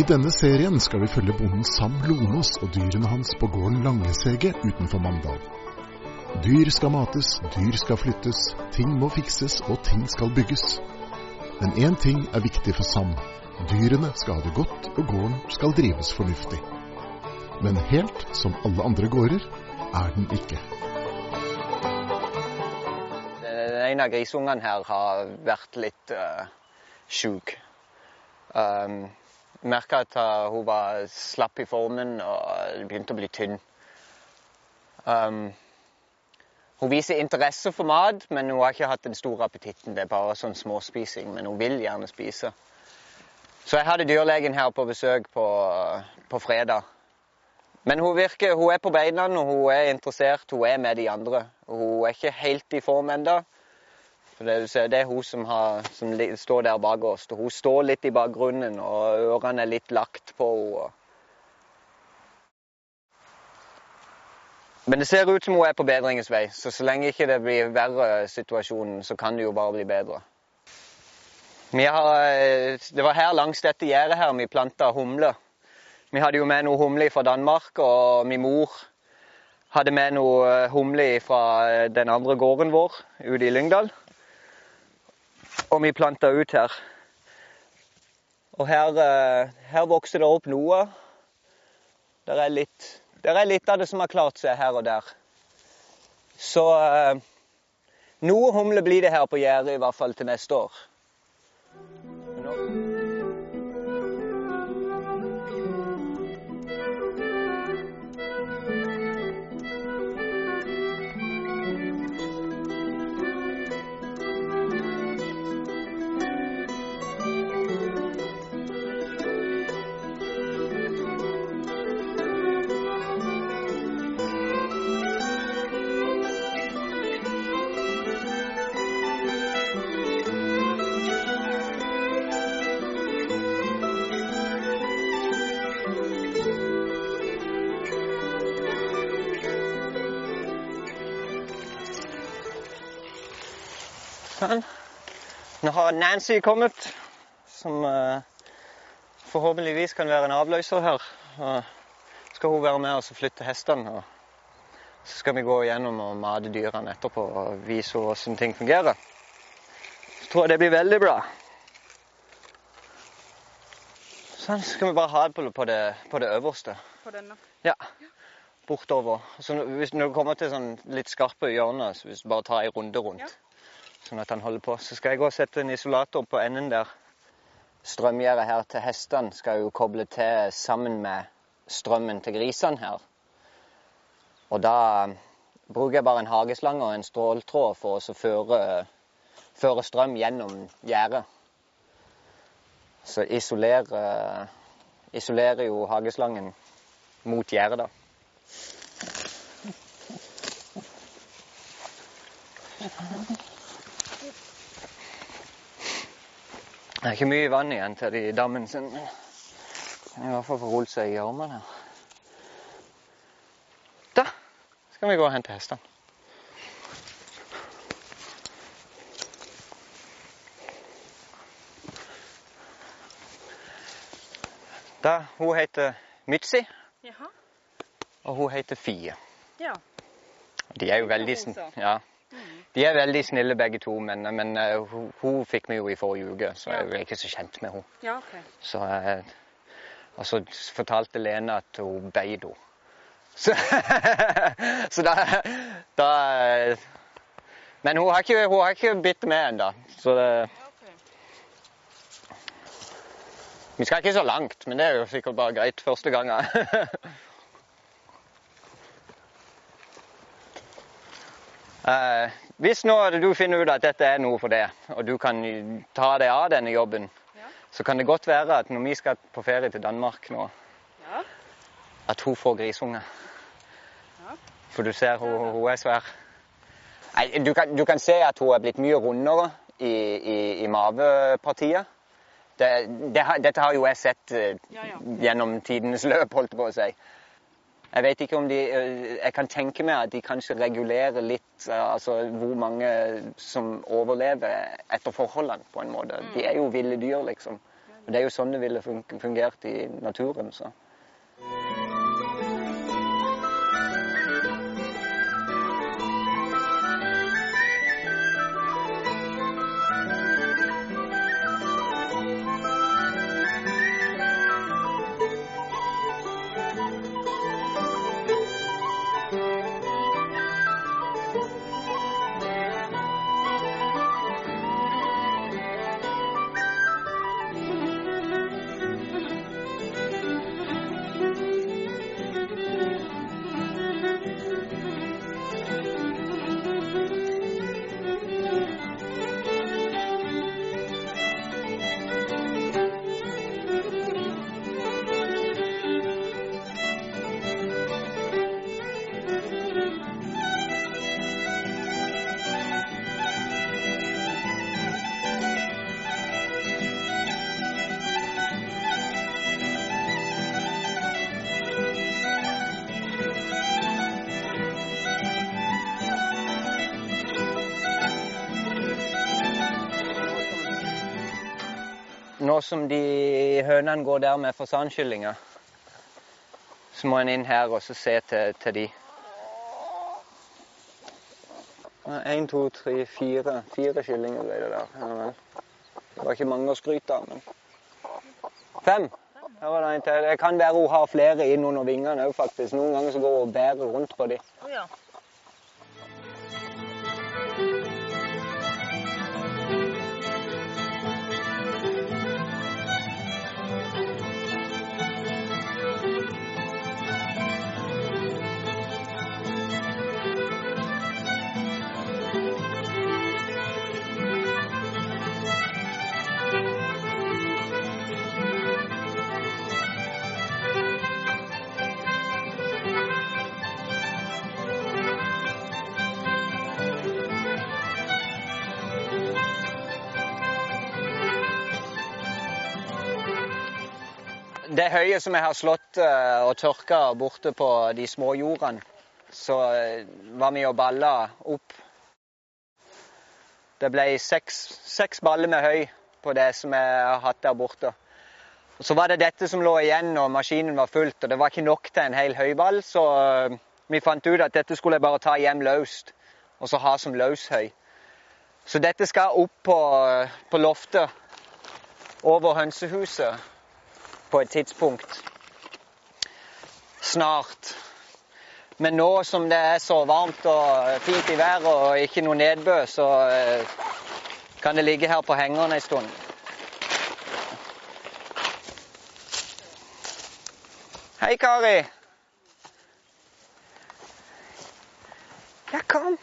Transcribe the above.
I denne serien skal vi følge bonden Sam Lonås og dyrene hans på gården Langesege utenfor Mandal. Dyr skal mates, dyr skal flyttes, ting må fikses og ting skal bygges. Men én ting er viktig for Sam. Dyrene skal ha det godt, og gården skal drives fornuftig. Men helt som alle andre gårder er den ikke. En av grisungene her har vært litt uh, sjuk. Um, Merka at uh, hun var slapp i formen og begynte å bli tynn. Um, hun viser interesse for mat, men hun har ikke hatt den store appetitten. Det er bare sånn småspising, men hun vil gjerne spise. Så jeg hadde dyrlegen her på besøk på, på fredag. Men hun virker, hun er på beina, og hun er interessert. Hun er med de andre. Hun er ikke helt i form ennå. Det, det, er hun som, har, som, står der bak oss. Og Hun står litt i bakgrunnen, og ørene er litt lagt på henne. Men det ser ut som hun er på bedringens vei, så så lenge ikke det blir verre situasjonen, så kan det jo bare bli bedre. Har, det var her langs dette gjerdet her vi planta humle. Vi hadde jo med noe humle fra Danmark, og min mor hadde med noe humle fra den andre gården vår ute i Lyngdal. Og vi planta ut her. Og her, her vokser det opp noe. Der er, litt, der er litt av det som har klart seg her og der. Så noe humle blir det her på gjerdet, i hvert fall til neste år. Sånn. Nå har Nancy kommet, som uh, forhåpentligvis kan være en avløser her. Og skal hun være med oss og flytte hestene. Og så skal vi gå gjennom og mate dyrene etterpå og vise henne hvordan ting fungerer. Så tror jeg det blir veldig bra. Sånn, så skal vi bare ha det på det, på det øverste. På denne? Ja. Bortover. Så hvis du kommer til sånn litt skarpe hjørner, så hvis du bare tar en runde rundt. Ja sånn at han holder på. Så skal jeg gå og sette en isolator på enden der. Strømgjerdet her til hestene skal jo koble til sammen med strømmen til grisene her. Og da bruker jeg bare en hageslange og en stråltråd for å føre, føre strøm gjennom gjerdet. Så isolerer, isolerer jo hageslangen mot gjerdet, da. Det er ikke mye vann igjen til de dammen sin, men kan i hvert fall få rullet seg i armene. Da skal vi gå og hente hestene. Da, Hun heter Mitzi, Jaha. og hun heter Fie. Ja. De er jo veldig, ja. De er veldig snille begge to, men, men uh, hun, hun fikk vi jo i forrige uke, så jeg er ikke så kjent med henne. Ja, ok. Så, uh, og så fortalte Lene at hun beit henne. Så, så da, da uh, Men hun har ikke, hun har ikke bitt meg ennå. Så det, vi skal ikke så langt, men det er jo sikkert bare greit første gangen. Uh, hvis nå du finner ut at dette er noe for deg, og du kan ta deg av denne jobben, Ja. så kan det godt være at når vi skal på ferie til Danmark nå, Ja. at hun får grisunger. Ja. For du ser, hun, hun er svær. Nei, du, kan, du kan se at hun er blitt mye rundere i, i, i mavepartiet. Det, det, dette har jo jeg sett eh, gjennom tidenes løp, holdt på å si. Jeg vet ikke om de eh, Jeg kan tenke meg at de kanskje regulerer litt eh, altså hvor mange som overlever etter forholdene, på en måte. De er jo ville dyr, liksom. Og Det er jo sånn det ville fungert i naturen. så. Nå som de hønene går der med fasankyllinger, så må en inn her og så se til, til de. Én, to, tre, fire. Fire kyllinger ble det der. Det var ikke mange å skryte av, men Fem! Det kan være hun har flere inn under vingene òg, faktisk. Noen ganger så går hun og bærer rundt på dem. Det høyet som jeg har slått eh, og tørka borte på de små jordene, så eh, var vi og balla opp. Det ble seks, seks baller med høy på det som jeg har hatt der borte. Og så var det dette som lå igjen når maskinen var fullt, og det var ikke nok til en hel høyball, så eh, vi fant ut at dette skulle jeg bare ta hjem løst, og så ha som løshøy. Så dette skal opp på, på loftet over hønsehuset på et tidspunkt snart. Men nå som det er så varmt og fint i været og ikke noe nedbør, så eh, kan det ligge her på hengeren en stund. Hei, Kari. Ja, kom.